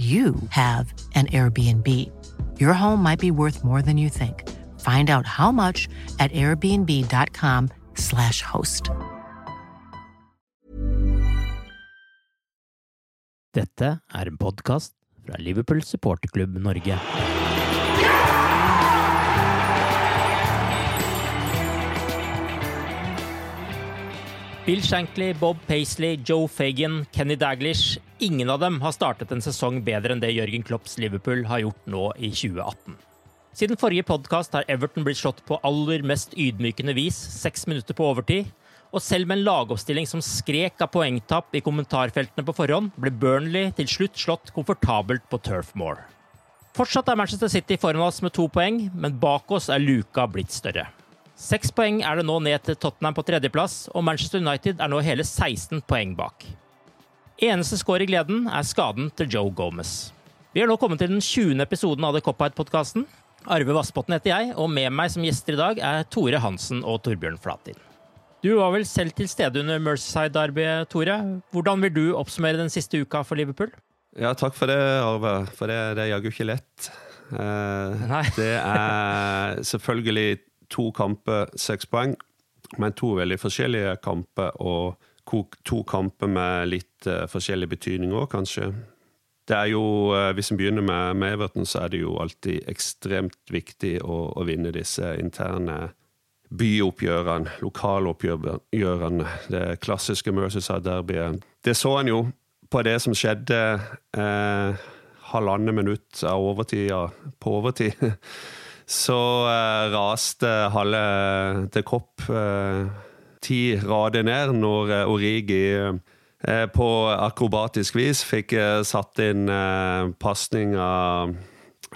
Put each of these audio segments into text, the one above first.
you have an Airbnb. Your home might be worth more than you think. Find out how much at airbnb.com/slash host. Dette er en podkast fra Liverpool supporterklubb Norge. Bill Shankly, Bob Paisley, Joe Fagan, Kenny Daglish Ingen av dem har startet en sesong bedre enn det Jørgen Klopps Liverpool har gjort nå i 2018. Siden forrige podkast har Everton blitt slått på aller mest ydmykende vis, seks minutter på overtid. Og selv med en lagoppstilling som skrek av poengtap i kommentarfeltene på forhånd, ble Burnley til slutt slått komfortabelt på Turf Moor. Fortsatt er Manchester City foran oss med to poeng, men bak oss er luka blitt større. Seks poeng er det nå ned til Tottenham på tredjeplass, og Manchester United er nå hele 16 poeng bak. Eneste skår i gleden er skaden til Joe Gomez. Vi har nå kommet til den 20. episoden av The Cop-Out-podkasten. Arve Vassbotn heter jeg, og med meg som gjester i dag er Tore Hansen og Torbjørn Flatin. Du var vel selv til stede under Mercyside-arbeidet, Tore. Hvordan vil du oppsummere den siste uka for Liverpool? Ja, takk for det, Arve. For det, det er jaggu ikke lett. Eh, det er selvfølgelig to kamper, seks poeng, men to veldig forskjellige kamper. Og to kamper med litt uh, forskjellig betydning òg, kanskje. Det er jo, uh, Hvis en begynner med, med, Everton, så er det jo alltid ekstremt viktig å, å vinne disse interne byoppgjørene, lokaloppgjørene. Det klassiske Mercyside-derbyet. Det så en jo på det som skjedde eh, halvannet minutt av overtida på overtid. så eh, raste halve til Kopp eh, ti rader ned når eh, Origi eh, på akrobatisk vis fikk eh, satt inn pasninga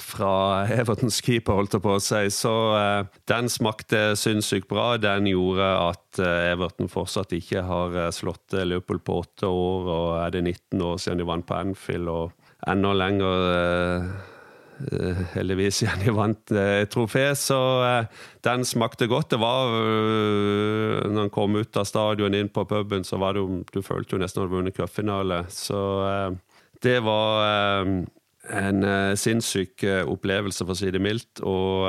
fra Evertons keeper, holdt på å si. Så eh, den smakte sinnssykt bra. Den gjorde at eh, Everton fortsatt ikke har slått Liverpool på åtte år, og er det 19 år siden de vant på Anfield, og enda lenger Eh, heldigvis igjen de vant eh, et trofé, så eh, den smakte godt. Det var Når han kom ut av stadion inn på puben, så var det jo Du følte jo nesten at du hadde vunnet cupfinale. Så det var en sinnssyk opplevelse, for å si det mildt. Og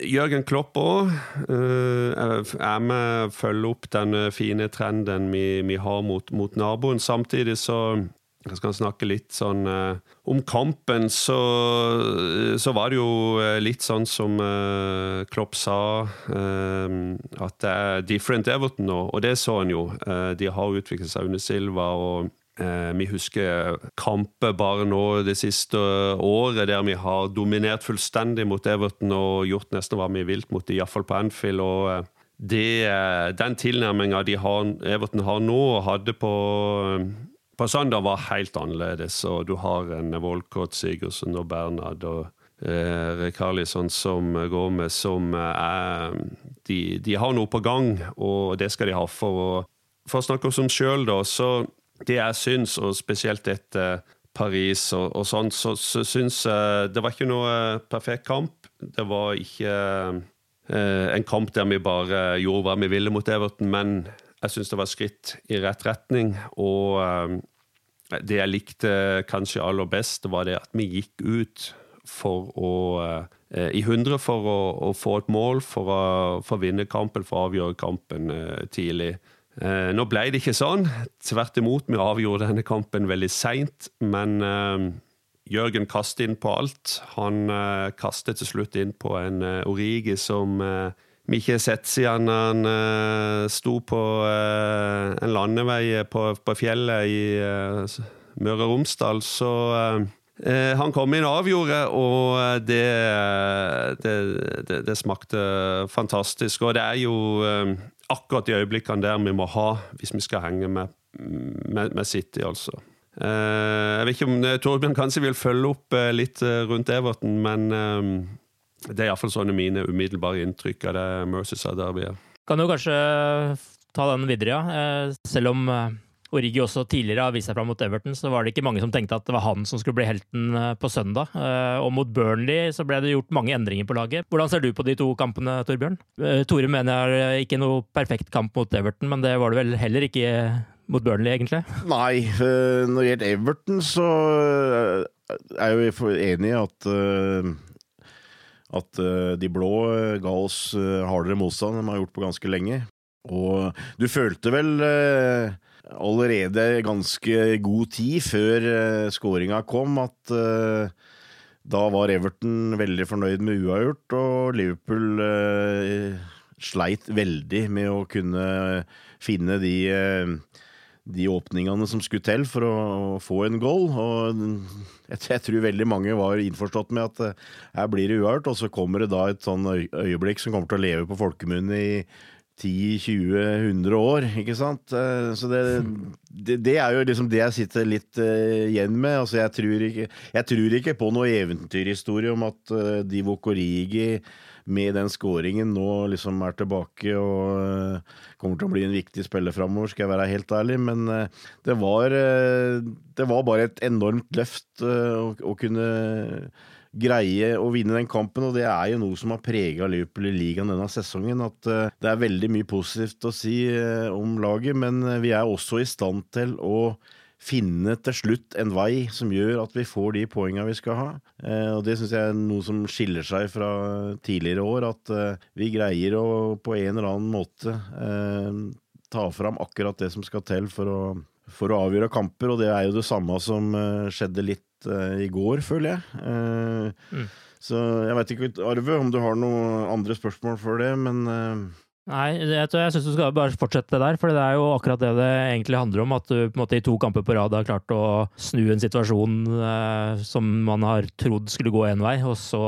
Jørgen Klopp òg er med følger opp den fine trenden vi, har mot naboen. Samtidig så jeg skal snakke litt sånn uh, Om kampen så, så, var det jo eh, litt sånn som uh, Klopp sa, uh, at det er different Everton nå, og det så han jo. de har utviklet seg under Silva, og vi husker kamper bare nå det siste året der vi har dominert fullstendig mot Everton og gjort nesten hva vi vil mot dem, iallfall på Anfield. og det, den tilnærminga de Everton har nå, hadde på søndag var helt annerledes, og du har en Volkot Sigurdsson og Bernhard og eh, Rekarlisson som går med, som er de, de, har noe på gang, og det skal de ha. For å, for å snakke oss om sjøl, da, så det jeg syns, og spesielt etter Paris og, og sånn, så, så syns jeg det var ikke noe perfekt kamp. Det var ikke eh, en kamp der vi bare gjorde hva vi ville mot Everton, men jeg syns det var skritt i rett retning. Og eh, det jeg likte kanskje aller best, var det at vi gikk ut for å eh, i 100 for å, å, få et mål, for å, for å vinne kampen, for å avgjøre kampen eh, tidlig. Eh, nå ble det ikke sånn. Tvert imot, vi avgjorde denne kampen veldig seint. Men Jørgen kastet inn på alt. Han kastet til slutt inn på en Origi som vi ikke har sett siden han uh, sto på en landevei på, på fjellet i Møre og Romsdal. Så han kom inn og avgjorde, og det, det, det, det, smakte fantastisk. Og det er jo akkurat de øyeblikkene der vi må ha hvis vi skal henge med, med, med City, altså. Eh, jeg vet ikke om eh, Torbjørn kanskje vil følge opp eh, litt rundt Everton, men det er iallfall sånne mine umiddelbare inntrykk av det Mercyside-arbeidet. Kan jo kanskje ta den videre, ja. Selv om Origi også tidligere har vist seg fram mot Everton, så var det ikke mange som tenkte at det var han som skulle bli helten eh, på søndag. Eh, og mot Burnley så ble det gjort mange endringer på laget. Hvordan ser du på de to kampene, Torbjørn? Eh, Tore mener jeg ikke noe perfekt kamp mot Everton, men det var det vel heller ikke mot Burnley, egentlig? Nei, når det gjelder Everton, så er jeg jo enig i at at de blå ga oss hardere motstand enn de har gjort på ganske lenge. Og du følte vel allerede ganske god tid før skåringa kom, at da var Everton veldig fornøyd med uavgjort, og Liverpool sleit veldig med å kunne finne de, de åpningene som skulle til for å, få en goal. Og jeg, tror veldig mange var innforstått med at her blir det uhørt, og så kommer det da et sånn øyeblikk som kommer til å leve på folkemunne i 10-20-100 år, ikke sant? Eh, så det, det, det, er jo liksom det jeg sitter litt uh, igjen med. Altså, jeg tror, ikke, jeg tror ikke på noe eventyrhistorie om at uh, Divo Korigi med den scoringen nå liksom er tilbake og uh, kommer til å bli en viktig spiller framover, skal jeg være helt ærlig. Men det var, det var bare et enormt løft å, å kunne greie å vinne den kampen, og det er jo noe som har prega Liverpool i ligaen denne sesongen. At det er veldig mye positivt å si om laget, men vi er også i stand til å finne til slutt en vei som gjør at vi får de poengene vi skal ha. og Det syns jeg er noe som skiller seg fra tidligere år. At vi greier å på en eller annen måte ta fram akkurat det som skal til for å, for å avgjøre kamper. Og det er jo det samme som skjedde litt i går, føler jeg. Mm. Så jeg veit ikke, Arve, om du har noen andre spørsmål for det, men. Nei, jeg, jeg syns du skal bare fortsette der, for det er jo akkurat det det egentlig handler om. At du på en måte i to kamper på rad har klart å snu en situasjon eh, som man har trodd skulle gå én vei, og så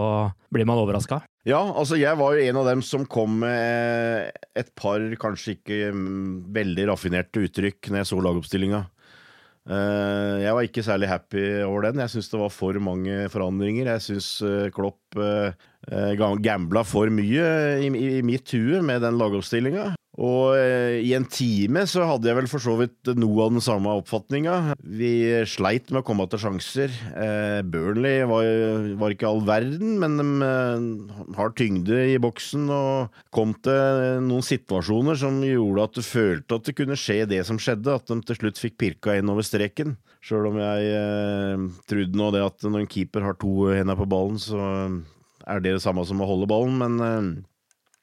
blir man overraska. Ja, altså jeg var jo en av dem som kom med et par kanskje ikke mm, veldig raffinerte uttrykk når jeg så lagoppstillinga. Eh, jeg var ikke særlig happy over den. Jeg syns det var for mange forandringer. Jeg syns eh, Klopp eh, gambla for mye i, mitt hue med den lagoppstillinga. Og eh, i en time så hadde jeg vel for så vidt noe av den samme oppfatninga. Vi sleit med å komme til sjanser. Eh, Burnley var, var, ikke all verden, men de eh, har tyngde i boksen og kom til noen situasjoner som gjorde at du følte at det kunne skje det som skjedde, at de til slutt fikk pirka inn over streken. Sjøl om jeg trodde nå det at når en keeper har to hender på ballen, så er det det samme som å holde ballen, men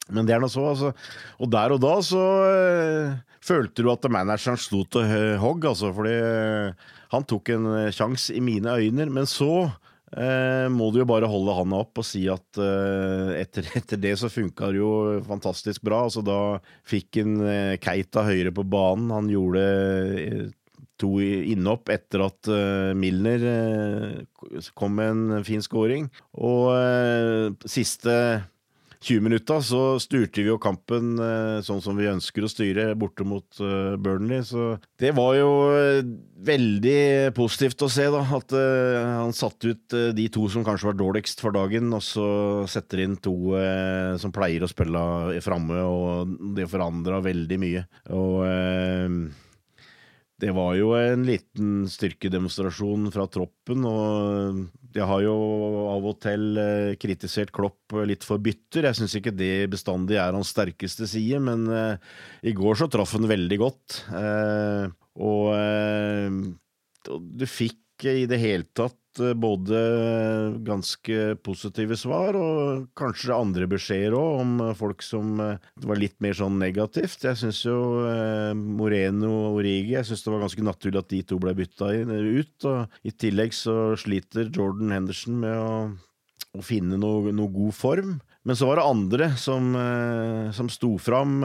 men det er nå så, altså. Og der og da så øh, følte du at manageren sto til hogg, altså, fordi øh, han tok en øh, sjanse i mine øyne. Men så må du jo bare holde handa opp og si at etter, etter, det så funka det jo fantastisk bra. Altså, da fikk han Keita høyere på banen. Han gjorde to innhopp etter at Milner kom med en fin scoring. Og siste 20 minutter så styrte vi jo kampen eh, sånn som vi ønsker å styre, borte mot eh, Burnley. Så det var jo eh, veldig positivt å se, da. At han satte ut de to som kanskje var dårligst for dagen, og så setter inn to som pleier å spille framme, og det forandra veldig mye. Og det var jo en liten styrkedemonstrasjon fra troppen, og jeg har jo av og til eh, kritisert Klopp litt for bytter. Jeg syns ikke det bestandig er hans sterkeste side, men uh, i går så traff han veldig godt. Og du fikk i det hele tatt Eh, både ganske positive svar og kanskje andre beskjeder òg, om folk som eh, var litt mer sånn negativt. Jeg syns jo eh, Moreno og Origi Jeg syns det var ganske naturlig at de to ble bytta ut. Og I tillegg så sliter Jordan Henderson med å, å finne noe, noe, god form. Men så var det andre som, som sto fram.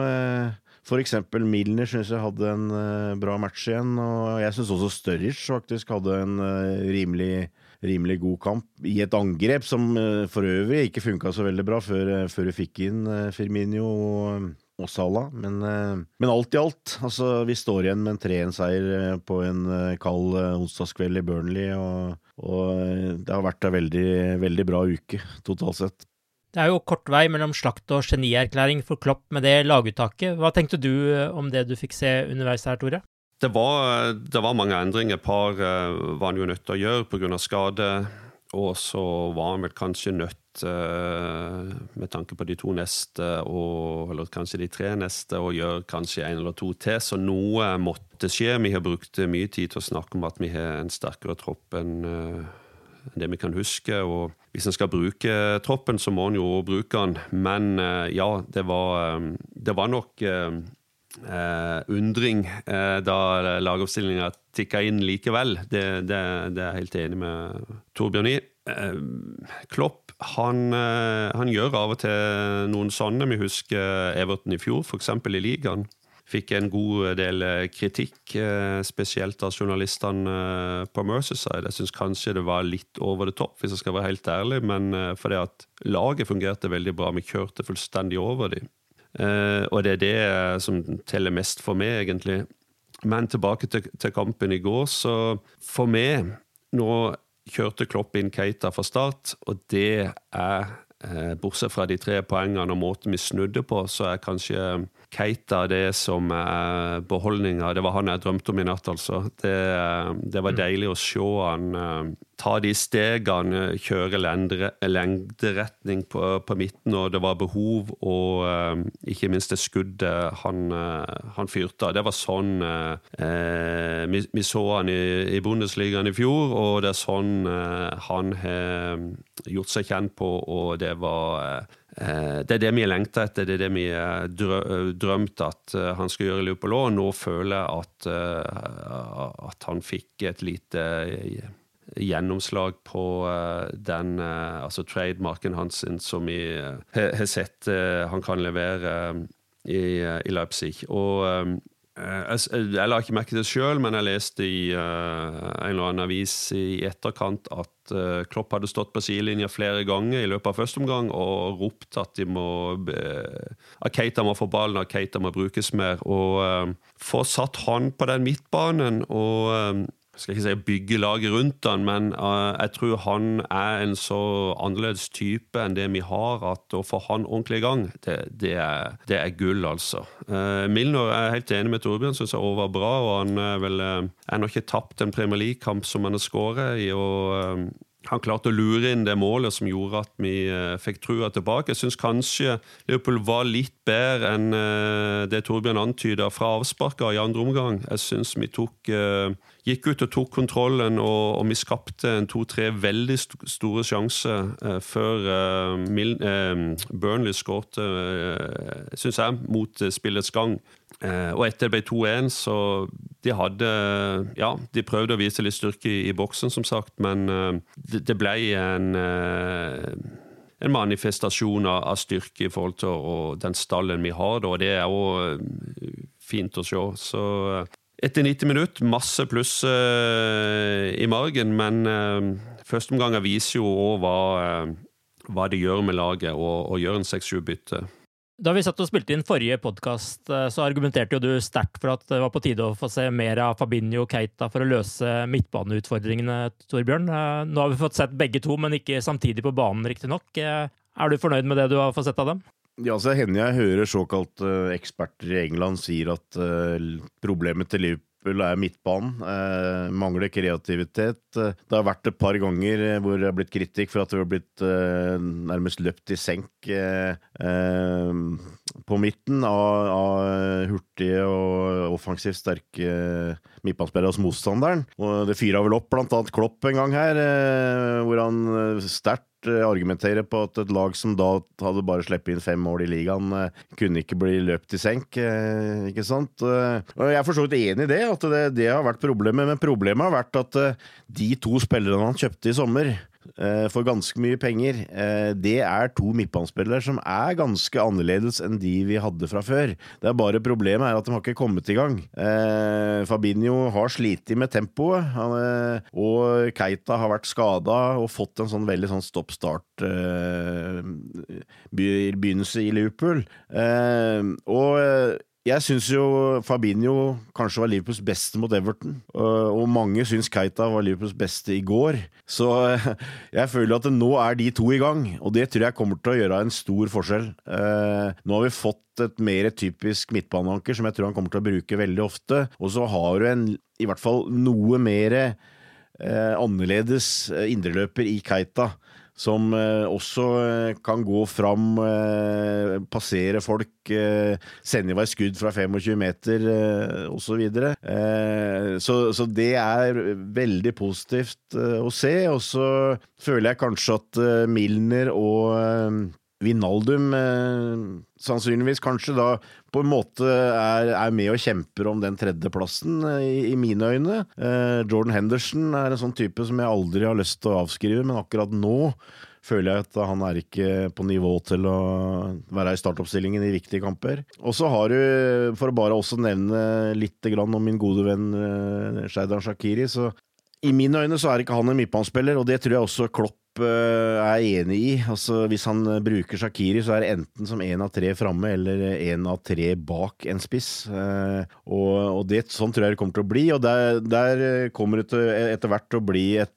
Eksempel Milner syns jeg hadde en uh, bra match igjen, og jeg syns også Sturridge faktisk hadde en uh, rimelig, rimelig, god kamp i et angrep som uh, for øvrig ikke funka så veldig bra før, før vi fikk inn Firminio og, og Salah. Men, men, alt i alt, altså vi står igjen med en 3-1-seier på en kald onsdagskveld i Burnley, og, og det har vært en veldig, veldig bra uke totalt sett. Det er jo kort vei mellom slakt og genierklæring for Klopp med det laguttaket. Hva tenkte du eh, om det du fikk se underveis her, Tore? Det var, det var mange endringer. Par uh, var han jo nødt til å gjøre pga. skade. Og så var han vel kanskje nødt, med tanke på de to neste, og, eller kanskje de tre neste, å gjøre kanskje en eller to til. Så noe måtte skje. Vi har brukt mye tid til å snakke om at vi har en sterkere tropp enn det vi kan huske. og Hvis en skal bruke troppen, så må en jo bruke den. Men eh, ja, det var, eh, det var nok Uh, undring uh, da lagoppstillinga tikka inn likevel. Det, det, det, er jeg helt enig med Torbjørn i. Uh, Klopp han, han, gjør av og til noen sånne. Vi husker Everton i fjor, f.eks. i ligaen fikk en god del eh, kritikk, eh, spesielt av journalistene eh, på Mercyside. Jeg syns kanskje det var litt over det topp, hvis jeg skal være helt ærlig, men fordi at laget fungerte veldig bra. Vi kjørte fullstendig over dem. Og det er det som teller mest for meg, egentlig. Men tilbake til, til kampen i går, så for meg Nå kjørte Klopp inn Keita fra start, og det er Bortsett fra de tre poengene og måten vi snudde på, så er kanskje Keita det som er beholdninga. Det var han jeg drømte om i natt, altså. Det, det var mm. deilig å se han uh, ta de stegene, kjøre lengderetning på, på, midten, og det var behov, og ikke minst det skuddet han, han fyrte av. Det var sånn vi, vi, så han i, i Bundesligaen i fjor, og det er sånn han har gjort seg kjent på, og det var Eh, det er det vi lengta etter, det er det vi har drømt at eh, han skulle gjøre i Liverpool òg. Nå føler jeg at, eh, at, han fikk et lite gjennomslag på den altså trademarken hans som vi har sett han kan levere i, i Leipzig. Og jeg la ikke merke til det sjøl, men jeg leste i en eller annen avis i etterkant at Klopp hadde stått på sidelinja flere ganger i løpet av første omgang og ropt at de må at Keita må få ballen, at Keita må brukes mer. Og få satt han på den midtbanen og skal ikke si bygge laget rundt han, men uh, jeg tror han er en så annerledes type enn det vi har, at å få han ordentlig i gang, det, det, er, det er, gull, altså. Uh, Milner er helt enig med Torbjørn, syns jeg også var bra, og han er vel uh, ennå ikke tapt en Premier League-kamp som han har skåret i. og han klarte å lure inn det målet som gjorde at vi fikk trua tilbake. Jeg syns kanskje Liverpool var litt bedre enn det Torbjørn antyda fra avsparka i andre omgang. Jeg syns vi tok gikk ut og tok kontrollen, og, og vi skapte en to-tre veldig store sjanser eh, før eh, eh, Burnley skårte, eh, syns jeg, mot eh, spillets gang. Eh, og etter det ble 2-1, så de hadde Ja, de prøvde å vise litt styrke i, i boksen, som sagt, men det, det, ble en en manifestasjon av, styrke i forhold til og den stallen vi har. Og det er òg fint å se. Så etter 90 minutter, masse pluss uh, i margen, men uh, førsteomganger viser jo òg hva, uh, hva det gjør med laget å gjøre en 6-7 bytte. Da vi satt og spilte inn forrige podkast, så argumenterte jo du sterkt for at det var på tide å få se mer av Fabinho og Keita for å løse midtbaneutfordringene, Torbjørn. Nå har vi fått sett begge to, men ikke samtidig på banen, riktignok. Er du fornøyd med det du har fått sett av dem? Ja, så hender jeg hører såkalte uh, eksperter i England sier at problemet til Liverpool er midtbanen. Eh, mangler kreativitet. Det har vært et par ganger eh, hvor det har blitt kritikk for at det har blitt eh, nærmest løpt i senk eh, eh, på midten av, av hurtige og offensivt sterke midtbanespillere hos motstanderen. Og det fyra vel opp blant annet Klopp en gang her, hvor han sterkt argumentere på at et lag som da hadde bare sluppet inn fem mål i ligaen, kunne ikke bli løpt i senk. Ikke sant? Og jeg er for så vidt enig i det, at det, det har vært problemet. Men problemet har vært at de to spillerne han kjøpte i sommer, Eh, for ganske mye penger. Eh, det er to midtbanespillere som er ganske annerledes enn de vi hadde fra før. Det er bare Problemet er at de har ikke kommet i gang. Eh, Fabinho har slitt med tempoet, og Keita har vært skada og fått en sånn veldig sånn stopp-start-begynnelse i Liverpool. Og jeg syns jo Fabinho kanskje var Liverpools beste mot Everton, og mange syns Keita var Liverpools beste i går. Så jeg føler at nå er de to i gang, og det tror jeg kommer til å gjøre en stor forskjell. Eh, nå har vi fått et mer typisk midtbaneanker som jeg tror han kommer til å bruke veldig ofte, og så har du en i hvert fall noe mer eh, annerledes eh, indreløper i Keita som eh, også eh, kan gå fram, eh, passere folk, sende i vei skudd fra 25 meter osv. Så, så Så det er veldig positivt å se. Og så føler jeg kanskje at Milner og Vinaldum sannsynligvis kanskje da på en måte er, er med og kjemper om den tredjeplassen, i, i mine øyne. Jordan Henderson er en sånn type som jeg aldri har lyst til å avskrive, men akkurat nå føler jeg at han er ikke på nivå til å være i startoppstillingen i viktige kamper. Og så har du, for å bare også nevne litt om min gode venn eh, Sheidan Shakiri, så i mine øyne så er ikke han en midtbanespiller, og det tror jeg også Klopp Eh, er enig i. Altså, hvis han eh, bruker Shakiri, så er det enten som én av tre framme eller én av tre bak en spiss. Eh, og, og, det, sånn tror jeg det kommer til å bli. Og der, der kommer det etter hvert til å bli et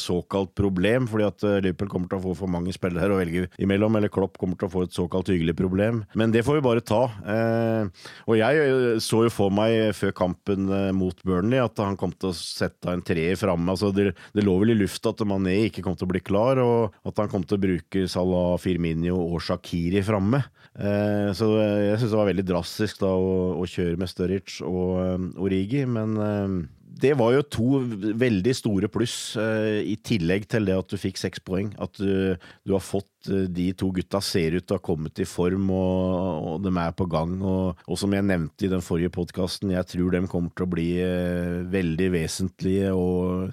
såkalt problem, fordi at Liverpool kommer til å få for mange spillere å velge imellom, eller Klopp kommer til å få et såkalt hyggelig problem. Men det får vi bare ta. Og jeg så jo for meg før kampen mot Burnley at han kom til å sette en treer framme. Altså, det, det lå vel i lufta at Mané ikke kom til å bli klar, og at han kom til å bruke Salah, Firminio og Shakiri framme. Eh, så jeg syns det var veldig drastisk da å, å kjøre med Sturridge og um, Origi, men eh, det var jo to veldig store pluss, eh, i tillegg til det at du fikk seks poeng. At du, du, har fått eh, de to gutta ser ut til å ha kommet i form, og, og de er på gang. Og, og, som jeg nevnte i den forrige podkasten, jeg tror de kommer til å bli eh, veldig vesentlige og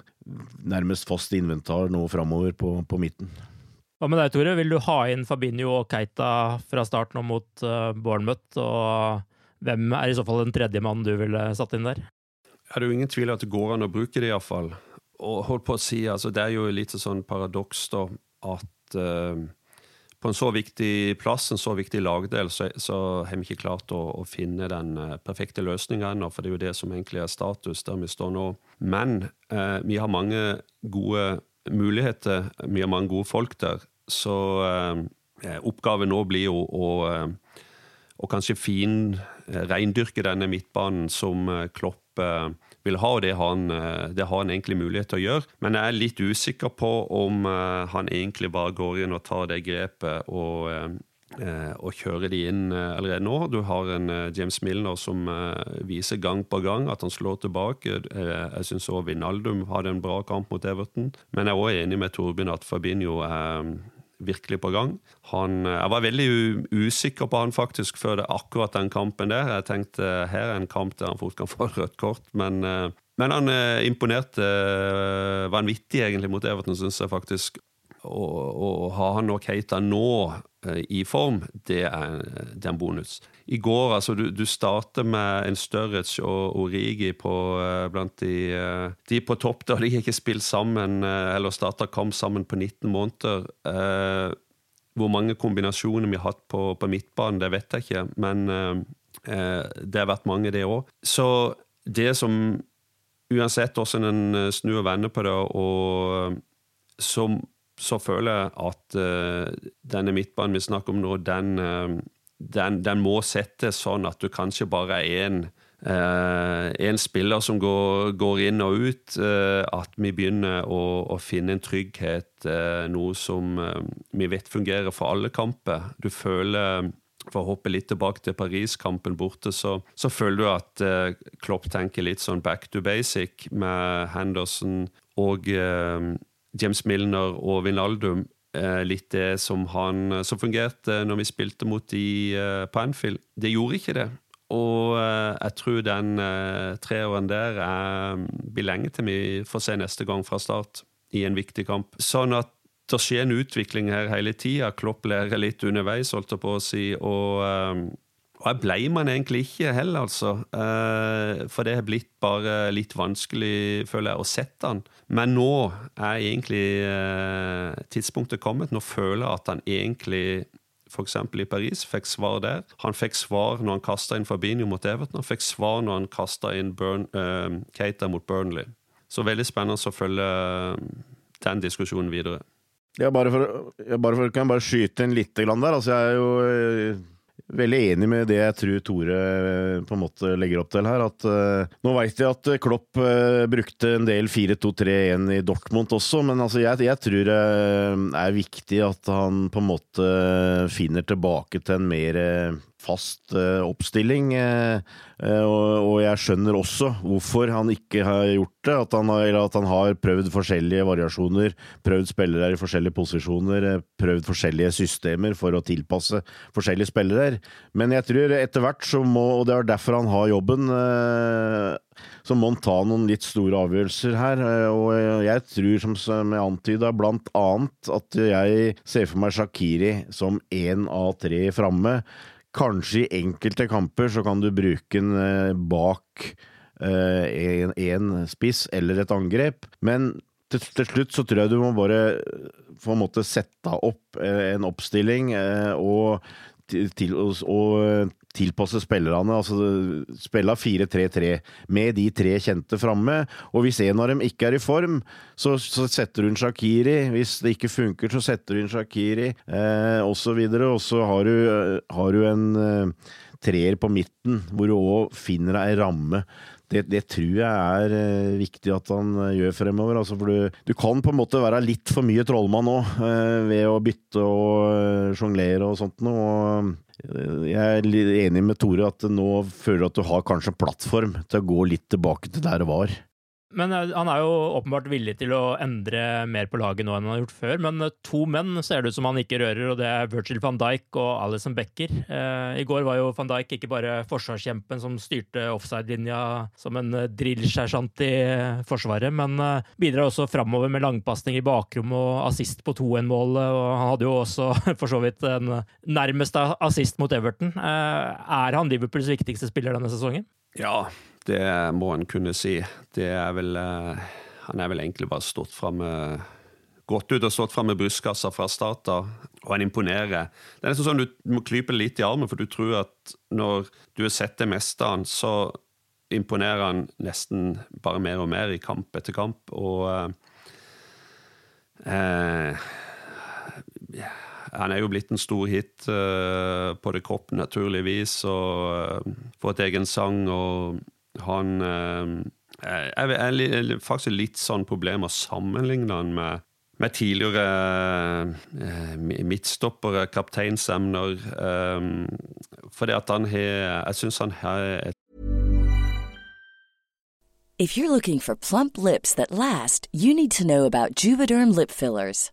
nærmest fast inventar nå framover på, på midten. Hva med deg, Tore? Vil du ha inn Fabinho og Keita fra starten nå mot uh, Bournemouth? Og hvem er i så fall den tredje mannen du ville satt inn der? Ja, det er jo ingen tvil at det går an å bruke det, iallfall. Og holdt på å si, altså, det er jo litt sånn paradoks, da, at uh, på en så viktig plass, en så viktig lagdel, så, så har vi ikke klart å, å finne den uh, perfekte løsninga ennå. For det er jo det som egentlig er status der vi står nå. Men eh, vi har mange gode muligheter, vi har mange gode folk der. Så eh, oppgaven nå blir jo å, å kanskje fin reindyrke denne midtbanen som Klopp vil ha, og det har, han, eh, det har, han, egentlig mulighet til å gjøre. Men jeg er litt usikker på om eh, han egentlig bare går inn og tar det grepet og, eh, og kjører de inn allerede nå. Du har en James Milner som viser gang på gang at han slår tilbake. Jeg syns òg Vinaldum hadde en bra kamp mot Everton. Men jeg er òg enig med Torbjørn at Fabinho er virkelig på gang. Han, jeg var veldig usikker på han faktisk før det, akkurat den kampen der. Jeg tenkte her er en kamp der han fort kan få rødt kort, men, eh, men han eh, imponerte eh, vanvittig egentlig mot Everton, syns jeg faktisk. Å ha han og Keita nå i form, det er, det er en bonus i går. altså Du, du starter med en Sturridge og Origi på, uh, blant de, uh, de på topp. Da de ikke spilt sammen, eller starta kamp sammen på 19 måneder. hvor mange kombinasjoner vi har hatt på, på midtbanen, det vet jeg ikke. Men det har vært mange, det òg. Så det som Uansett hvordan en snur og vender på det, og så, så føler jeg at denne midtbanen vi snakker om nå, den den, den, må settes sånn at du kanskje bare er én en spiller som går, går, inn og ut. at vi begynner å, å finne en trygghet, noe som vi vet fungerer for alle kamper. Du føler for å hoppe litt tilbake til Paris-kampen borte, så, så, føler du at eh, Klopp tenker litt sånn back to basic med Henderson og eh, James Milner og Vinaldum. Eh, litt det som, han, som fungerte når vi spilte mot de eh, på Anfield. Det gjorde ikke det. Og eh, jeg tror den eh, treåren der blir lenge til vi får se neste gang fra start i en viktig kamp. Sånn at det skjer en utvikling her hele tida. Klopp lærer litt underveis, holdt jeg på å si. Og, og jeg blei man egentlig ikke heller, altså. Uh, for det har blitt bare litt vanskelig, føler jeg, å sette han. Men nå er egentlig uh, tidspunktet kommet. Nå føler jeg at han egentlig f.eks. i Paris, fikk svar der. Han fikk svar når han kasta inn Fabinho mot Everton, han fikk svar når han kasta inn Burn, uh, Keita mot Burnley. Så veldig spennende å følge den diskusjonen videre. Ja, bare for, ja, bare for, kan jeg bare skyte inn litt der. Altså, jeg er jo eh, veldig enig med det jeg tror Tore eh, på en måte legger opp til her. At, uh, nå veit jeg at Klopp uh, brukte en del 4-2-3-1 i Dortmund også, men altså, jeg, jeg, tror det er viktig at han på en måte finner tilbake til en mer fast uh, oppstilling. Uh, og, og, jeg skjønner også hvorfor han ikke har gjort det. At han har, at han har prøvd forskjellige variasjoner, prøvd spillere i forskjellige posisjoner, prøvd forskjellige systemer for å tilpasse forskjellige spillere. Men jeg tror etter hvert så må, og det er derfor han har jobben, så må han ta noen litt store avgjørelser her. Og jeg tror, som jeg antyda, blant annet at jeg ser for meg Shakiri som én av tre framme. Kanskje i enkelte kamper så kan du bruke den eh, bak én eh, spiss eller et angrep, men til, til, slutt så tror jeg du må bare på en måte sette opp eh, en oppstilling og til, å tilpasse spillerne. altså Spille 4-3-3 med de tre kjente framme. Og hvis en av dem ikke er i form, så, så setter hun Shakiri. Hvis det ikke funker, så setter hun Shakiri, eh, osv. Og så har du, har du en eh, treer på midten, hvor du òg finner ei ramme. Det, det, tror jeg er eh, viktig at han eh, gjør fremover. Altså, for du, du, kan på en måte være litt for mye trollmann nå, eh, ved å bytte og sjonglere og sånt noe. Jeg er enig med Tore at nå føler du at du har kanskje plattform til å gå litt tilbake til der det var. Men eh, han er jo åpenbart villig til å endre mer på laget nå enn han har gjort før. Men eh, to menn ser det ut som han ikke rører, og det er Virgil van Dijk og Alison Becker. Eh, I går var jo van Dijk ikke bare forsvarskjempen som styrte offside-linja som en eh, drillsersjant i Forsvaret, men bidrar også framover med langpasning i bakrom og assist på 2-1-målet. Og han hadde jo også for så vidt en nærmeste assist mot Everton. Eh, er han Liverpools viktigste spiller denne sesongen? Ja, det må en kunne si. Det er vel eh, Han er vel egentlig bare stått fram gått ut og stått fram med brystkassa fra start av, og han imponerer. Det er nesten sånn Du må klype litt i armen, for du tror at når du har sett det meste av han, så imponerer han nesten bare mer og mer i kamp etter kamp. Og eh, eh, han er jo blitt en stor hit eh, på det kropp, naturligvis, og eh, fått egen sang. og han eh, Jeg er faktisk litt sånn problem å sammenligne han med, med tidligere eh, midtstoppere, kapteinsemner. Eh, fordi at han har Jeg syns han har et If you're looking for plump lips that last, you need to know about Juvederm lip fillers.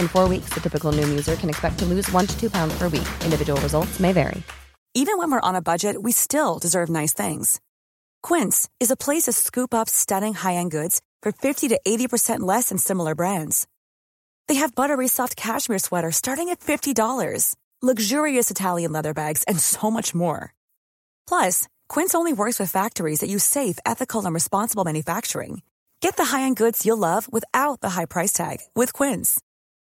In four weeks, the typical Noom user can expect to lose one to two pounds per week. Individual results may vary. Even when we're on a budget, we still deserve nice things. Quince is a place to scoop up stunning high end goods for 50 to 80% less than similar brands. They have buttery soft cashmere sweaters starting at $50, luxurious Italian leather bags, and so much more. Plus, Quince only works with factories that use safe, ethical, and responsible manufacturing. Get the high-end goods you'll love without the high price tag with Quince.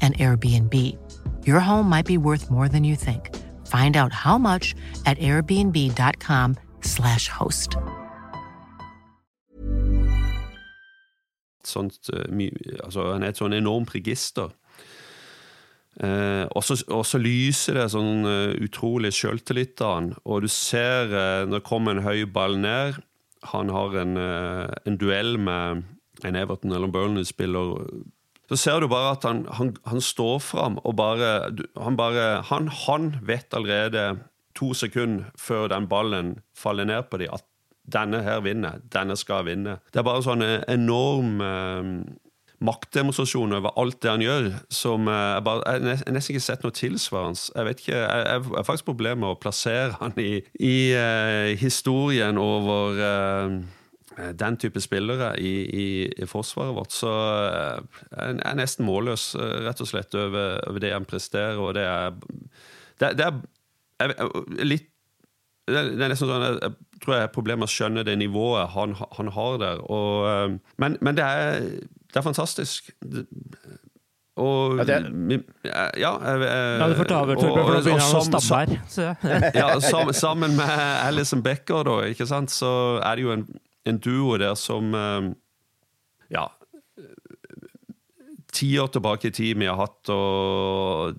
an Airbnb. Your home might be worth more than you think. Find out how much at airbnb.com/slash host. Sånt, my, altså, han er et sånn enormt register. Eh, og så lyser det sånn uh, utrolig sjøltillit av han. Og du ser uh, når det kommer en høy ball ned Han har en, uh, en duell med en Everton eller Burnley-spiller. Så ser du bare at han, han, han står fram og bare han, bare han, han vet allerede to sekunder før den ballen faller ned på dem, at denne her vinner. Denne skal vinne. Det er bare sånn enorm eh, maktdemonstrasjon over alt det han gjør, som eh, jeg, bare, jeg har nesten ikke sett noe tilsvarende. Jeg vet ikke, jeg har faktisk problemer med å plassere han i, i uh, historien over uh, den type spillere i, i, i, forsvaret vårt. Så jeg er nesten målløs, rett og slett, over, over det han presterer, og det er Det, det er jeg, litt det er nesten sånn, Jeg tror jeg har problemer med å skjønne det nivået han, han har der. Og, men, men det, er, det, er, fantastisk. Og Ja, det, ja, jeg, jeg, ja, du får ta over, Torbjørn, for nå begynner han å stabbe her. ja, sammen, sammen med Alison Becker, da, ikke sant, så er det jo en, en duo der som Ja Ti år tilbake i tid vi har hatt, og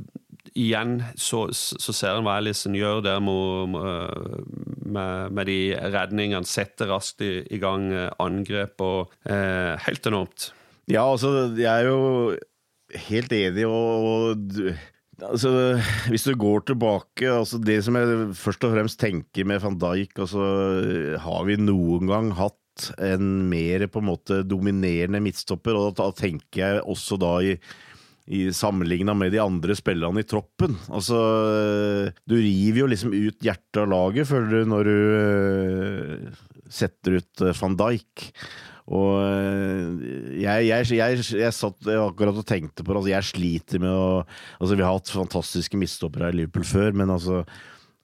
igjen så, så ser en hva Alison gjør der med, med, med de redningene. Setter raskt i, i gang angrep og eh, Helt enormt. Ja, altså, jeg er jo helt enig, og, og altså, hvis du går tilbake altså Det som jeg først og fremst tenker med van Dijk altså, Har vi noen gang hatt en mer på en måte dominerende midtstopper? Og da tenker jeg også da i i sammenligna med de andre spillerne i troppen. Altså, du river jo liksom ut hjertet av laget, føler du, når du uh, setter ut uh, van Dijk. Og uh, jeg, jeg, jeg, jeg, satt akkurat og tenkte på det. Altså, jeg sliter med å Altså, vi har hatt fantastiske mistoppere i Liverpool før, men altså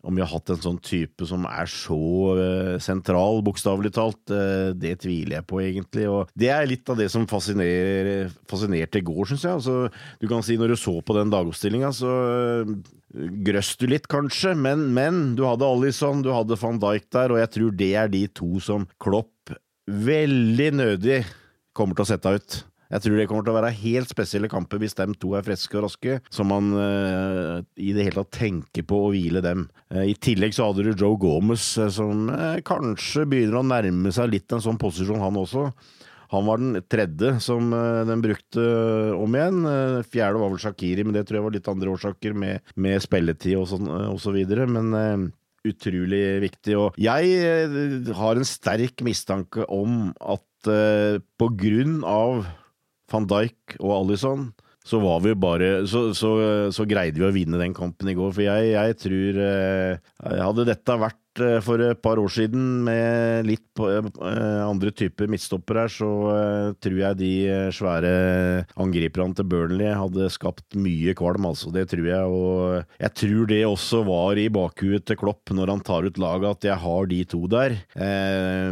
om vi har hatt en sånn type som er så uh, sentral, bokstavelig talt, uh, det tviler jeg på, egentlig. Og det er litt av det som fascinerte i går, syns jeg. Altså, du kan si når du så på den dagoppstillinga, så uh, grøss du litt, kanskje, men, men du hadde Alison, du hadde van Dijk der, og jeg tror det er de to som Klopp veldig nødig kommer til å sette ut. Jeg tror det kommer til å være helt spesielle kamper hvis de to er friske og raske, så man uh, i det hele tatt tenker på å hvile dem. Uh, I tillegg så hadde du Joe Gomez, uh, som kanskje begynner å nærme seg litt en sånn posisjon, han også. Han var den tredje som den brukte om igjen. Fjerde var vel Shakiri, men det tror jeg var litt andre årsaker, med, med spilletid og, sånn, osv. så videre. Men utrolig viktig. Og jeg har en sterk mistanke om at på grunn av van Dijk og Alison, så var vi bare så, så, så, greide vi å vinne den kampen i går. For jeg, jeg tror eh, Hadde dette vært eh, for et par år siden med litt på, eh, andre typer midtstoppere her, så eh, tror jeg de svære angriperne til Burnley hadde skapt mye kvalm, altså. Det tror jeg. Og jeg tror det også var i bakhuet til Klopp når han tar ut laget, at jeg har de to der. Eh,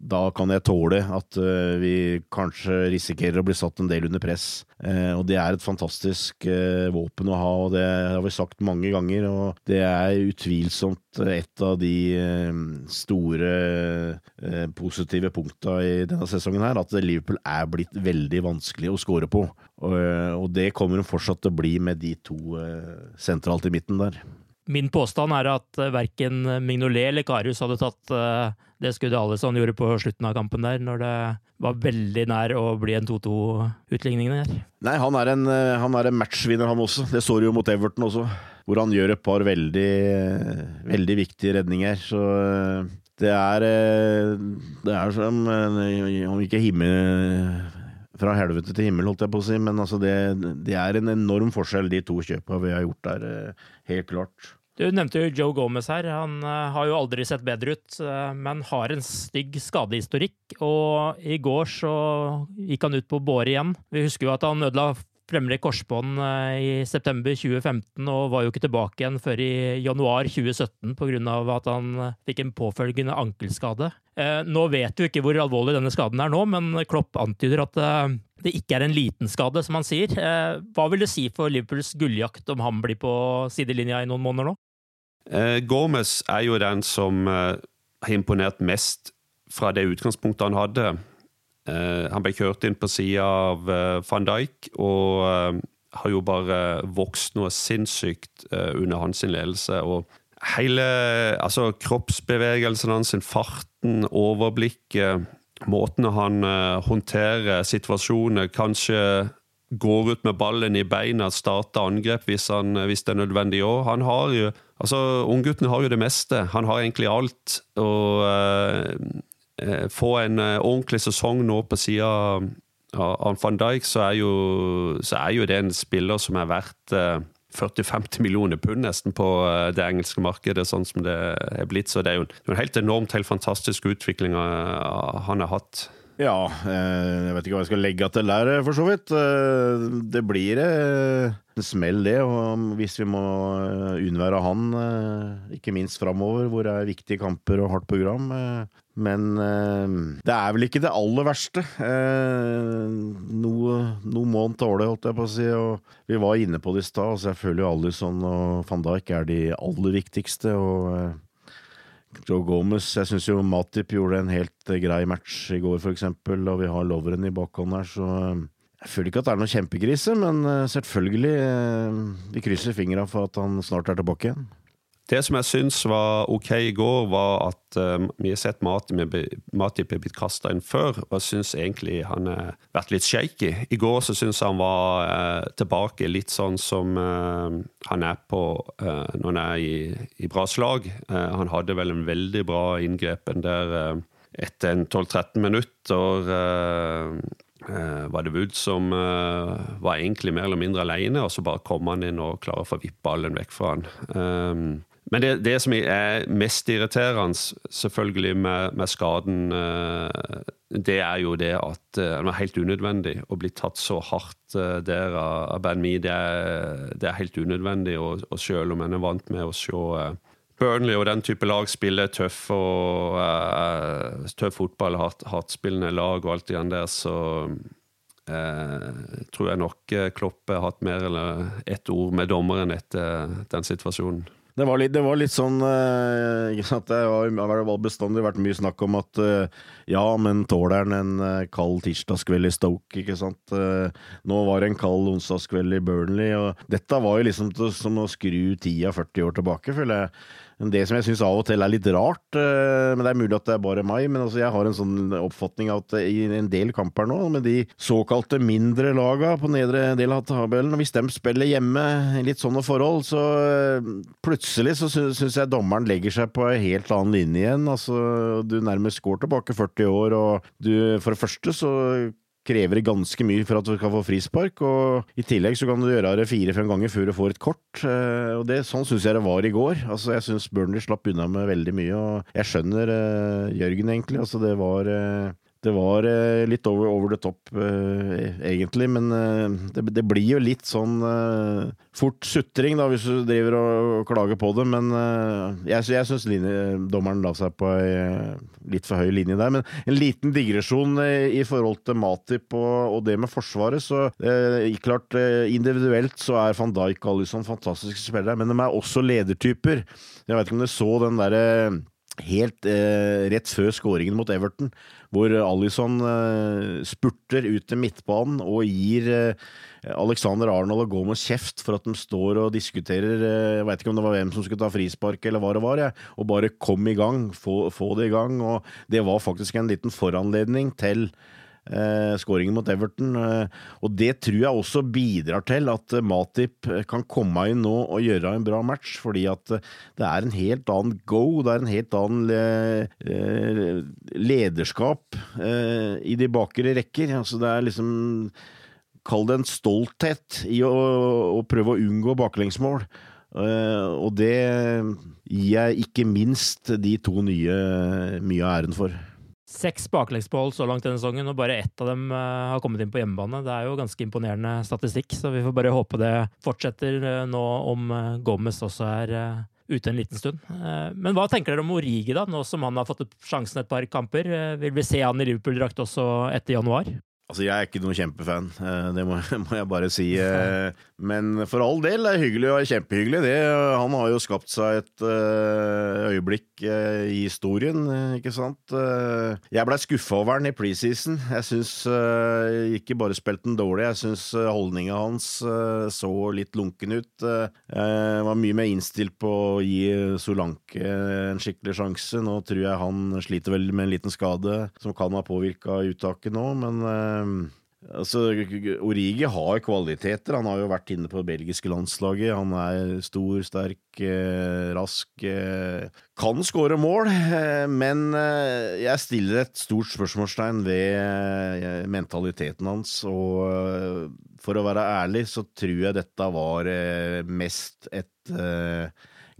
da kan jeg tåle at uh, vi kanskje risikerer å bli satt en del under press. Uh, og det er et fantastisk uh, våpen å ha, og det har vi sagt mange ganger. Og det er utvilsomt et av de store positive punkta i denne sesongen her, at Liverpool er blitt veldig vanskelig å score på. Og, det kommer de fortsatt til å bli med de to sentralt i midten der. Min påstand er at verken Mignolet eller Karius hadde tatt det skuddet Alison gjorde på slutten av kampen der, når det var veldig nær å bli en 2-2-utligning der. Nei, han er, en, eh, han er en matchvinner, han også. Det står jo mot Everton også, hvor han gjør et par veldig, veldig viktige redninger. Så eh, det er eh, Det er som om ikke himmel fra helvete til himmel, holdt jeg på å si, men altså det, det er en enorm forskjell, de to kjøpa vi har gjort der, helt klart. Du nevnte jo Joe Gomez her. Han uh, har jo aldri sett bedre ut, uh, men har en stygg skadehistorikk. Og i går så gikk han ut på båre igjen. Vi husker jo at han ødela fremre korsbånd uh, i september 2015 og var jo ikke tilbake igjen før i januar 2017 pga. at han fikk en påfølgende ankelskade. Nå vet du ikke hvor alvorlig denne skaden er nå, men Klopp antyder at det ikke er en liten skade, som han sier. Hva vil det si for Liverpools gulljakt om han blir på sidelinja i noen måneder nå? Eh, Gomez er jo den som eh, har imponert mest fra det utgangspunktet han hadde. Eh, han ble kjørt inn på sida av van Dijk, og har jo bare vokst noe sinnssykt under hans ledelse. og Hele altså, kroppsbevegelsen hans, farten, overblikket, måten han håndterer situasjoner Kanskje går ut med ballen i beina, starter angrep hvis, han, hvis det er nødvendig òg. Han har jo Altså, Ungguttene har jo det meste. Han har egentlig alt. Og uh, få en uh, ordentlig sesong nå på sida av van Dijk, så er, jo, så er, jo, det en spiller som er verdt uh, 40-50 millioner pund nesten på det engelske markedet, sånn som det er blitt. Så det er jo en helt enormt, helt fantastisk utvikling han har hatt. Ja, jeg vet ikke hva jeg skal legge til der, for så vidt. Det blir en smell, det. Hvis vi må eh, unnvære han, eh, ikke minst framover, hvor det er viktige kamper og hardt program. Eh, men det er vel ikke det aller verste. Noe, noe må han tåle, holdt jeg på å si. Og vi var inne på det i stad. så jeg føler jo Alison og van Dijk er de aller viktigste. og Joe Gomez Jeg syns jo Matip gjorde en helt grei match i går, f.eks. Og vi har Loveren i bakhånd her, så jeg føler ikke at det er noen kjempekrise, men eh, selvfølgelig eh, Vi krysser fingra for at han snart er tilbake igjen. Det som jeg syns var ok i går, var at um, vi har sett Matip bli blitt kasta inn før, og jeg syns egentlig han har vært litt shaky. I går så syns jeg han var uh, tilbake litt sånn som uh, han er på uh, når han er i, i bra slag. han hadde vel en veldig bra inngrepen der etter en 12-13 minutter Uh, var det Wood som uh, var egentlig mer eller mindre alene, og så bare kom han inn og klarer å få vippe ballen vekk fra han. Um, men det, det, som er mest irriterende, selvfølgelig med, med skaden, uh, det er jo det at uh, det var helt unødvendig å bli tatt så hardt der av Ben Mi. Det det er helt unødvendig, og, og selv om en er vant med å se Burnley og den type lag spiller tøff og uh, tøff fotball, hardt, hardtspillende lag og alt igjen der, så uh, tror jeg nok Klopp har hatt mer eller ett ord med dommeren etter den situasjonen. Det var litt, det var litt sånn ikke sant? Det har bestandig vært mye snakk om at ja, men tåler han en kald tirsdagskveld i Stoke, ikke sant? Nå var det en kald onsdagskveld i Burnley, og dette var jo liksom som å skru tida 40 år tilbake, føler jeg. Det som jeg syns av og til er litt rart, eh, men det er mulig at det er bare meg, men altså jeg har en sånn oppfatning av at i en del kamper nå, med de såkalte mindre laga på nedre del av tabellen, hvis de spiller hjemme i litt sånne forhold, så eh, plutselig så syns jeg dommeren legger seg på en helt annen linje igjen. Altså, du nærmest går tilbake 40 år, og du For det første så krever det ganske mye for at du skal få frispark, og i tillegg så kan du gjøre det fire-fem ganger før du får et kort. Eh, og det, Sånn syns jeg det var i går. Altså, Jeg syns Burnley slapp unna med veldig mye, og jeg skjønner uh, Jørgen, egentlig. Altså, det var uh, det var eh, litt over, over the top, eh, egentlig, men eh, det, det, blir jo litt sånn eh, fort sutring da, hvis du driver og, og klager på det. Men eh, jeg, jeg syns dommeren la seg på ei eh, litt for høy linje der. Men en liten digresjon i forhold til Matip og, og det med Forsvaret. Så klart, individuelt så er van Dijk og Alison fantastiske spillere, men de er også ledertyper. Jeg vet ikke om du så den derre helt eh, rett før skåringen mot Everton, hvor Alison eh, spurter ut til midtbanen og gir eh, Alexander Arnold og Gomez kjeft for at de står og diskuterer eh, Jeg veit ikke om det var hvem som skulle ta frispark eller hva det var, jeg, og bare kom i gang, få, få det i gang. Og det var faktisk en liten foranledning til eh, skåringen mot Everton. Eh, og det tror jeg også bidrar til at Matip kan komme inn nå og gjøre en bra match, fordi at det er en helt annen go, det er en helt annen eh, lederskap eh, i de bakre rekker. Altså det er liksom Kall det en stolthet i å, å prøve å unngå baklengsmål. Og det gir jeg ikke minst de to nye mye av æren for. Seks baklengsmål så langt denne sesongen, og bare ett av dem uh, har kommet inn på hjemmebane. Det er jo ganske imponerende statistikk, så vi får bare håpe det fortsetter uh, nå om uh, Gomez også er ute en liten stund. Men hva tenker dere om Origi, da, nå som han har fått sjansen et par kamper? Vil vi se han i Liverpool-drakt også etter januar? Altså, Jeg er ikke noen kjempefan, det må, må, jeg bare si. Men for all del, det er hyggelig og kjempehyggelig. Det. Han har jo skapt seg et øyeblikk i historien, ikke sant. Jeg blei skuffa over han i preseason. Jeg syns ikke bare spilte han dårlig, jeg syns holdninga hans så litt lunken ut. Jeg var mye mer innstilt på å gi Solanke en skikkelig sjanse. Nå tror jeg han sliter vel med en liten skade som kan ha påvirka uttaket nå, men Altså, Origi har kvaliteter. Han har jo vært inne på det belgiske landslaget. Han er stor, sterk, eh, rask. Eh, kan skåre mål, eh, men jeg stiller et stort spørsmålstegn ved mentaliteten hans. Og for å være ærlig så tror jeg dette var mest et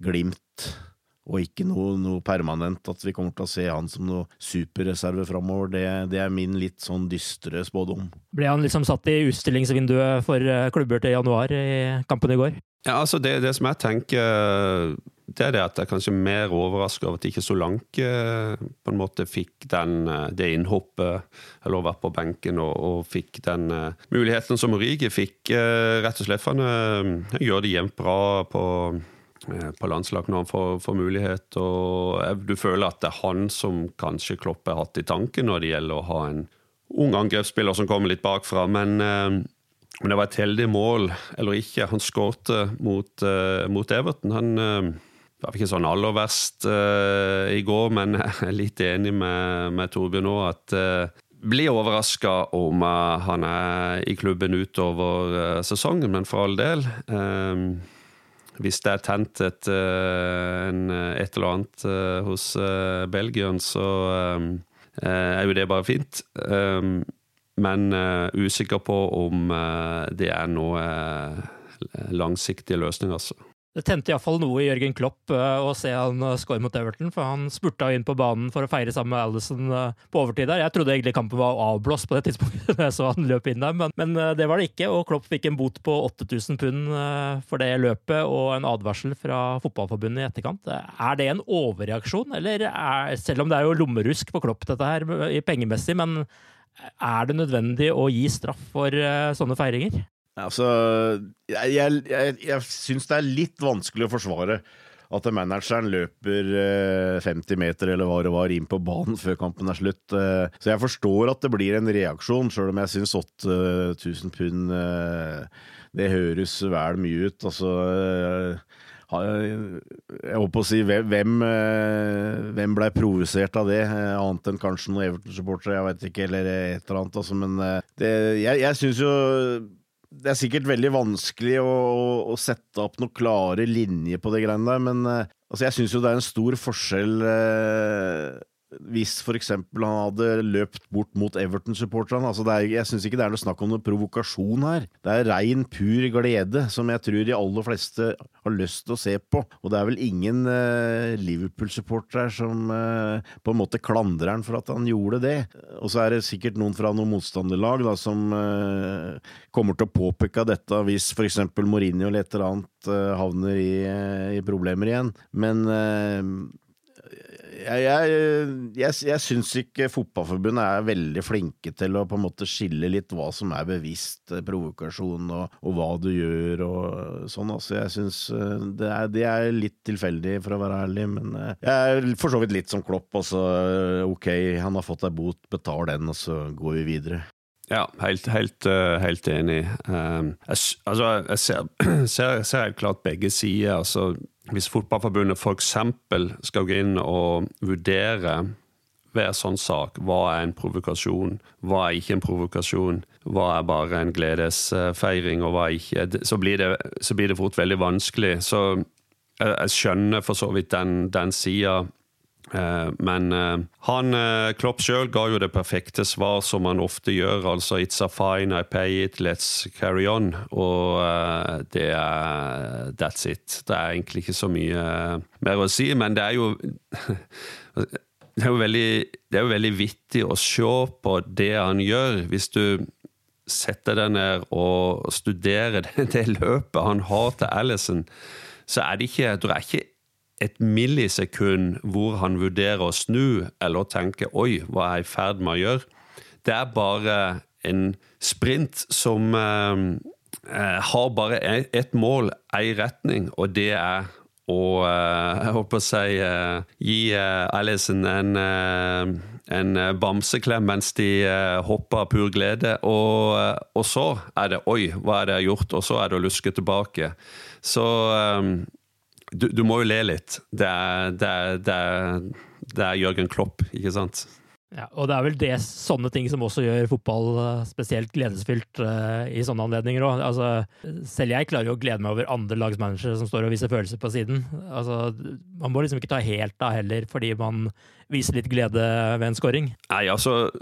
glimt og ikke noe, noe, permanent, at vi kommer til å se han som noe superreserve framover. Det, det, er min litt sånn dystre spådom. Ble han liksom satt i utstillingsvinduet for eh, klubber til januar i kampen i går? Ja, altså det, det som jeg tenker, det er det at jeg er kanskje mer overraska over at ikke Solanke eh, på en måte fikk den, eh, det innhoppet, eller vært på benken og, og fikk den muligheten som Origi fikk. Rett og slett for han gjør det jevnt bra på Eh, på landslag når han får, får, mulighet. og Du føler at det er han som kanskje Klopp har hatt i tanken når det gjelder å ha en ung angrepsspiller som kommer litt bakfra. Men, eh, men det var et heldig mål, eller ikke. Han skårte mot, eh, mot, Everton. Han eh, var ikke sånn aller verst uh, i går, men jeg er litt enig med, med Torbjørn nå at blir overraska om han er i klubben utover sesongen, men for all del. Uh, hvis det er tent et, eh, en, et eller annet eh, hos Belgian, så er jo det bare fint. men usikker på om det er noe langsiktige løsninger, altså. Det tente iallfall noe i Jørgen Klopp uh, å se han uh, score mot Everton, for han spurta inn på banen for å feire sammen med Alison uh, på overtid der. Jeg trodde egentlig kampen var avblåst på det tidspunktet da jeg så han løp inn der, men, men det var det ikke. Og Klopp fikk en bot på 8000 pund for det løpet og en advarsel fra Fotballforbundet i etterkant. Er det en overreaksjon, eller er, selv om det er jo lommerusk på Klopp dette her pengemessig, men er det nødvendig å gi straff for sånne feiringer? Altså, jeg, jeg, jeg, jeg syns det er litt vanskelig å forsvare at manageren løper 50 eh, meter eller hva det var inn på banen før kampen er slutt. Eh, så jeg forstår at det blir en reaksjon, sjøl om jeg syns 8000 pund eh, det høres vel mye ut. Altså jeg holdt på å si hvem, hvem ble provosert av det, annet enn kanskje noen Everton-supportere, jeg veit ikke, eller et eller annet. Altså, men det, jeg, jeg syns jo det er sikkert veldig vanskelig å, å, sette opp noen klare linjer på det greiene der, men uh, altså jeg syns jo det er en stor forskjell uh, hvis f.eks. han hadde løpt bort mot Everton-supporterne. Altså jeg syns ikke det er noe snakk om noe provokasjon her. Det er rein, pur glede, som jeg tror de aller fleste har lyst til å se på. Og det er vel ingen eh, Liverpool-supportere som eh, på en måte klandrer han for at han gjorde det. Og så er det sikkert noen fra noen motstanderlag da, som eh, kommer til å påpeke dette hvis f.eks. Mourinho eller et eller annet havner i, i problemer igjen. Men jeg, jeg, jeg, syns ikke Fotballforbundet er veldig flinke til å på en måte skille litt hva som er bevisst eh, provokasjon, og, og hva du gjør og sånn. Altså, jeg syns eh, det, det, er litt tilfeldig, for å være ærlig. Men eh, jeg er for så vidt litt som Klopp. Altså, ok, han har fått ei bot, betal den, og så går vi videre. Ja, helt, helt, helt enig. Um, jeg, altså, jeg ser, ser, ser, helt klart begge sider. Altså, hvis Fotballforbundet f.eks. skal gå inn og vurdere hver sånn sak. Hva er en provokasjon, hva er ikke en provokasjon, hva er bare en gledesfeiring, og hva er ikke, så blir det, så blir det fort veldig vanskelig. Så jeg, jeg skjønner for så vidt den, den sida Eh, men eh, han eh, Klopp sjøl ga jo det perfekte svar, som han ofte gjør. Altså 'It's a fine, I pay it, let's carry on'. Og det er That's it. Det er egentlig ikke så mye mer å si, men det er jo det er jo veldig, det er jo veldig vittig å se på det han gjør, hvis du setter deg ned og studerer det, løpet han har til Alison, så er det ikke, det er ikke et millisekund hvor han vurderer å snu eller tenke 'oi, hva er jeg i ferd med å gjøre'. Det er bare en sprint som eh, eh har bare ett mål, én retning, og det er å eh, jeg håper å si eh, gi Alison en, en bamseklem mens de hopper av pur glede. Og, og, så er det 'oi, hva er det jeg har gjort?' Og så er det å luske tilbake. Så du, du, må jo le litt. Det er, det, er, det, er, det er, Jørgen Klopp, ikke sant? Ja, og det er vel det, sånne ting som også gjør fotball eh, spesielt gledesfylt uh, i sånne anledninger òg. Altså, selv jeg klarer jo å glede meg over andre lagsmanagere som står og viser følelser på siden. Altså, man må liksom ikke ta helt av heller fordi man viser litt glede ved en scoring. Nei, altså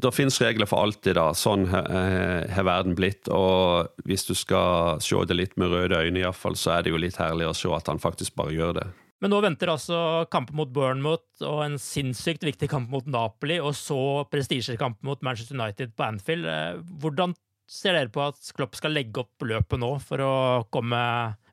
det finnes regler for alltid, da. Sånn har verden blitt. Og hvis du skal se det litt med røde øyne, iallfall, så er det jo litt herlig å se at han faktisk bare gjør det. Men nå venter altså kampen mot Bournemouth og en sinnssykt viktig kamp mot Napoli, og så prestisjekamp mot Manchester United på Anfield. Eh, hvordan ser dere på at Klopp skal legge opp løpet nå for å komme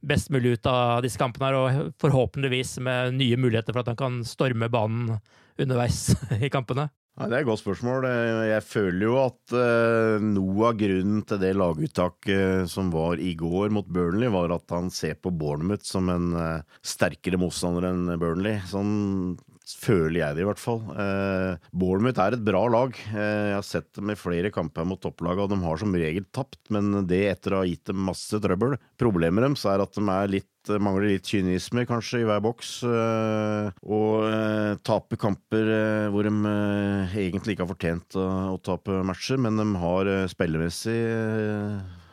best mulig ut av disse kampene, her, og forhåpentligvis med nye muligheter for at han kan storme banen underveis i kampene? Nei, Det er et godt spørsmål. Jeg føler jo at uh, noe av grunnen til det laguttaket som var i går mot Burnley, var at han ser på Bournemouth som en uh, sterkere motstander enn Burnley. Sånn føler jeg det, i hvert fall. Eh, Bournemouth er et bra lag. jeg har sett dem i flere kamper mot topplaget, og de har som regel tapt, men det etter å ha gitt dem masse trøbbel. Problemet deres er at de er litt mangler litt kynisme, kanskje, i hver boks. Eh, og eh, taper kamper eh, hvor de egentlig ikke har fortjent å, tape matcher, men de har spillemessig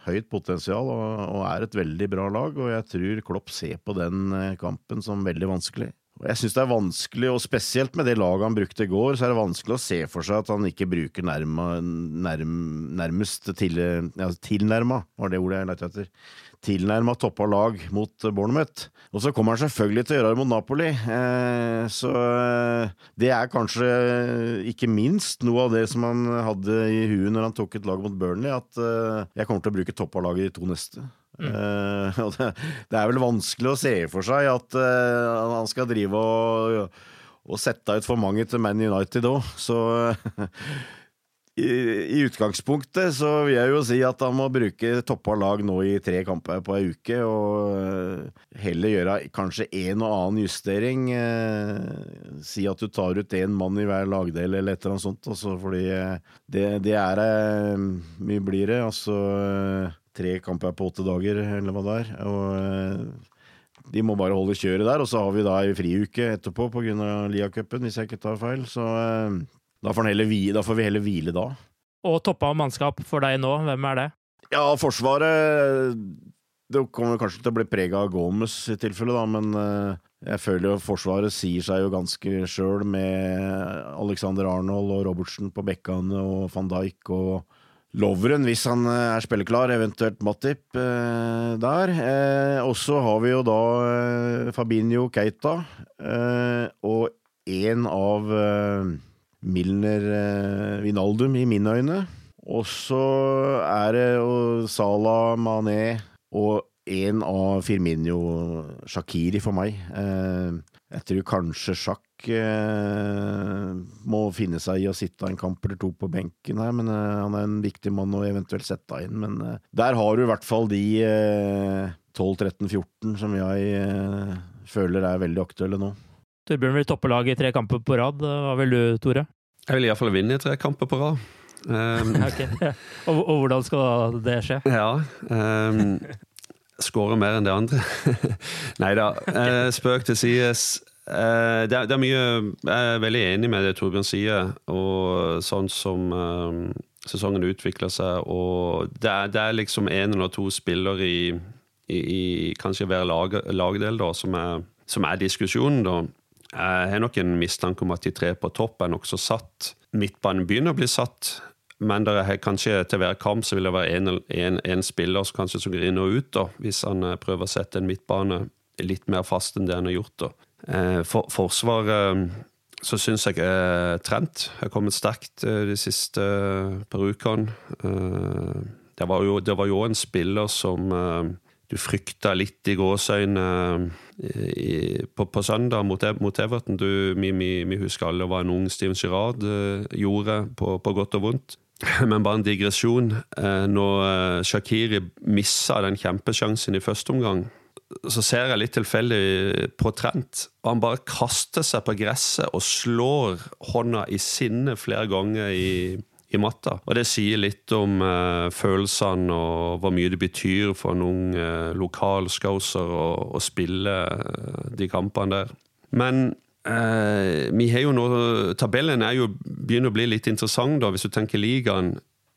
høyt potensial og, er et veldig bra lag. Og jeg tror Klopp ser på den kampen som veldig vanskelig. Jeg syns det er vanskelig, og spesielt med det laget han brukte i går, så er det vanskelig å se for seg at han ikke bruker nærma, nærm, nærmest til, ja, tilnærma, var det ordet jeg lette etter. Tilnærma toppa lag mot Bournemouth. Og så kommer han selvfølgelig til å gjøre det mot Napoli. Eh, så eh, det er kanskje ikke minst noe av det som han hadde i huet når han tok et lag mot Burnley, at eh, jeg kommer til å bruke toppa laget i to neste. Mm. Uh, det, det, er vel vanskelig å se for seg at uh, han skal drive og, og sette ut for mange til Man United òg, så i, i, utgangspunktet så vil jeg jo si at han må bruke toppa lag nå i tre kamper på ei uke, og heller gjøre kanskje en og annen justering. si at du tar ut én mann i hver lagdel eller et eller annet sånt, altså, fordi det, det er Mye blir det. altså tre kamper på åtte dager, eller hva det er. Og eh, de må bare holde kjøret der, og så har vi da ei friuke etterpå pga. Liacupen, hvis jeg ikke tar feil. Så eh, da får, hvile, da får, vi heller hvile da. Og toppa mannskap for deg nå, hvem er det? Ja, Forsvaret Det kommer kanskje til å bli prega av Gomez i tilfelle, da, men eh, jeg føler jo Forsvaret sier seg jo ganske sjøl med Alexander Arnold og Robertsen på bekkene og van Dijk og Loveren, hvis han eh, er spilleklar, eventuelt Matip eh, der. Eh, og så har vi jo da eh, Fabinho Keita, eh, og en av eh, Milner Vinaldum, i mine øyne. Og så er det jo Salah Mané og en av Firmino Shakiri for meg. Jeg tror kanskje Sjakk eh, må finne seg i å sitte en kamp eller to på benken her, men eh, han er en viktig mann å eventuelt sette inn. Men eh, der har du i hvert fall de 12-13-14 som jeg eh, føler er veldig aktuelle nå. Torbjørn vil toppe laget i tre kamper på rad. Hva vil du, Tore? Jeg vil iallfall vinne i tre kamper på rad. Um, okay. og, og, hvordan skal det skje? Ja um, Skåre mer enn det andre. Nei da, uh, spøk til sides. Eh, det, er, det, er, mye Jeg er veldig enig med det Torbjørn sier, og sånn som um, sesongen utvikler seg. Og det er, det er, liksom en eller to spillere i, i, i kanskje hver lag, lagdel da, som er, som er diskusjonen. da. Jeg har nok en mistanke om at de tre på topp er nokså satt. Midtbanen begynner å bli satt. Men det er kanskje til hver kamp så vil det være en, spiller som kanskje går inn og ut, da, hvis han eh, prøver å sette en midtbane litt mer fast enn det han har gjort. da. Eh, for, forsvaret eh, så syns jeg er Trent har kommet sterkt de siste par ukene. Det var jo, det var jo en spiller som du frykta litt i gåseøyne på, på, søndag mot, mot Everton. Du, vi, vi, vi, husker alle hva en ung Steven Girard gjorde, på, på, godt og vondt. Men bare en digresjon. Når Shakiri missa den kjempesjansen i første omgang så ser jeg litt tilfeldig på Trent, og han bare kaster seg på gresset og slår hånda i sinne flere ganger i, i matta. Og det sier litt om uh, følelsene og hvor mye det betyr for en ung uh, lokal scouser å, å spille uh, de kampene der. Men vi har jo nå Tabellen er jo begynner å bli litt interessant, da, hvis du tenker ligaen.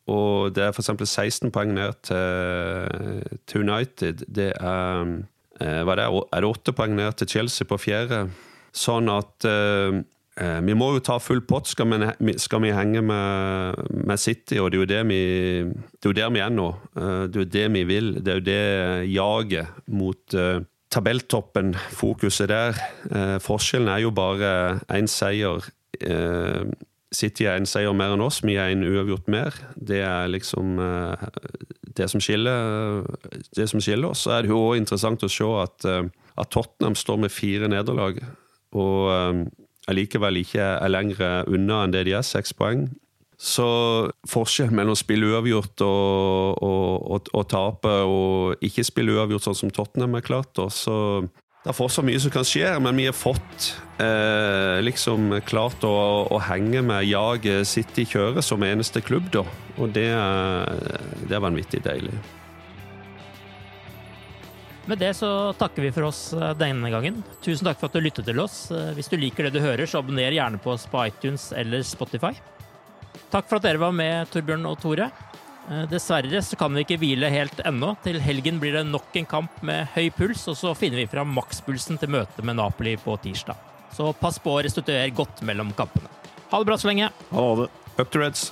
Og det er f.eks. 16 poeng ned til, til United. Det er Eh, det er det 8 poeng ned til Chelsea på fjerde. Sånn at eh, eh, vi må jo ta full pott skal vi, skal vi henge med, med, City, og det er jo det vi, det er jo der vi er nå. Eh, det er jo det vi vil. Det er jo det jaget mot eh, tabelltoppen, fokuset der. Eh, forskjellen er jo bare én seier. City er en seier mer enn oss, vi er en uavgjort mer. Det er liksom det som skiller, det som skiller oss. Så er det jo òg interessant å se at, eh, at, Tottenham står med fire nederlag, og eh, allikevel ikke er lenger unna enn det de er, seks poeng. Så forskjellen mellom å spille uavgjort og, og, og, og, tape og ikke spille uavgjort, sånn som Tottenham er klart, da, så det er fortsatt mye som kan skje, men vi har fått eh, liksom klart å, å, henge med jaget City kjøret som eneste klubb, da. Og det, det er vanvittig deilig. Med det så takker vi for oss eh, denne gangen. Tusen takk for at du lyttet til oss. Eh, hvis du liker det du hører, så abonner gjerne på oss på iTunes eller Spotify. Takk for at dere var med, Torbjørn og Tore. Eh, dessverre så kan vi ikke hvile helt ennå. Til helgen blir det nok en kamp med høy puls, og så finner vi fram makspulsen til møtet med Napoli på tirsdag. så pass på å restituere godt mellom kampene. Ha det bra så lenge. Ha det. Up to Reds.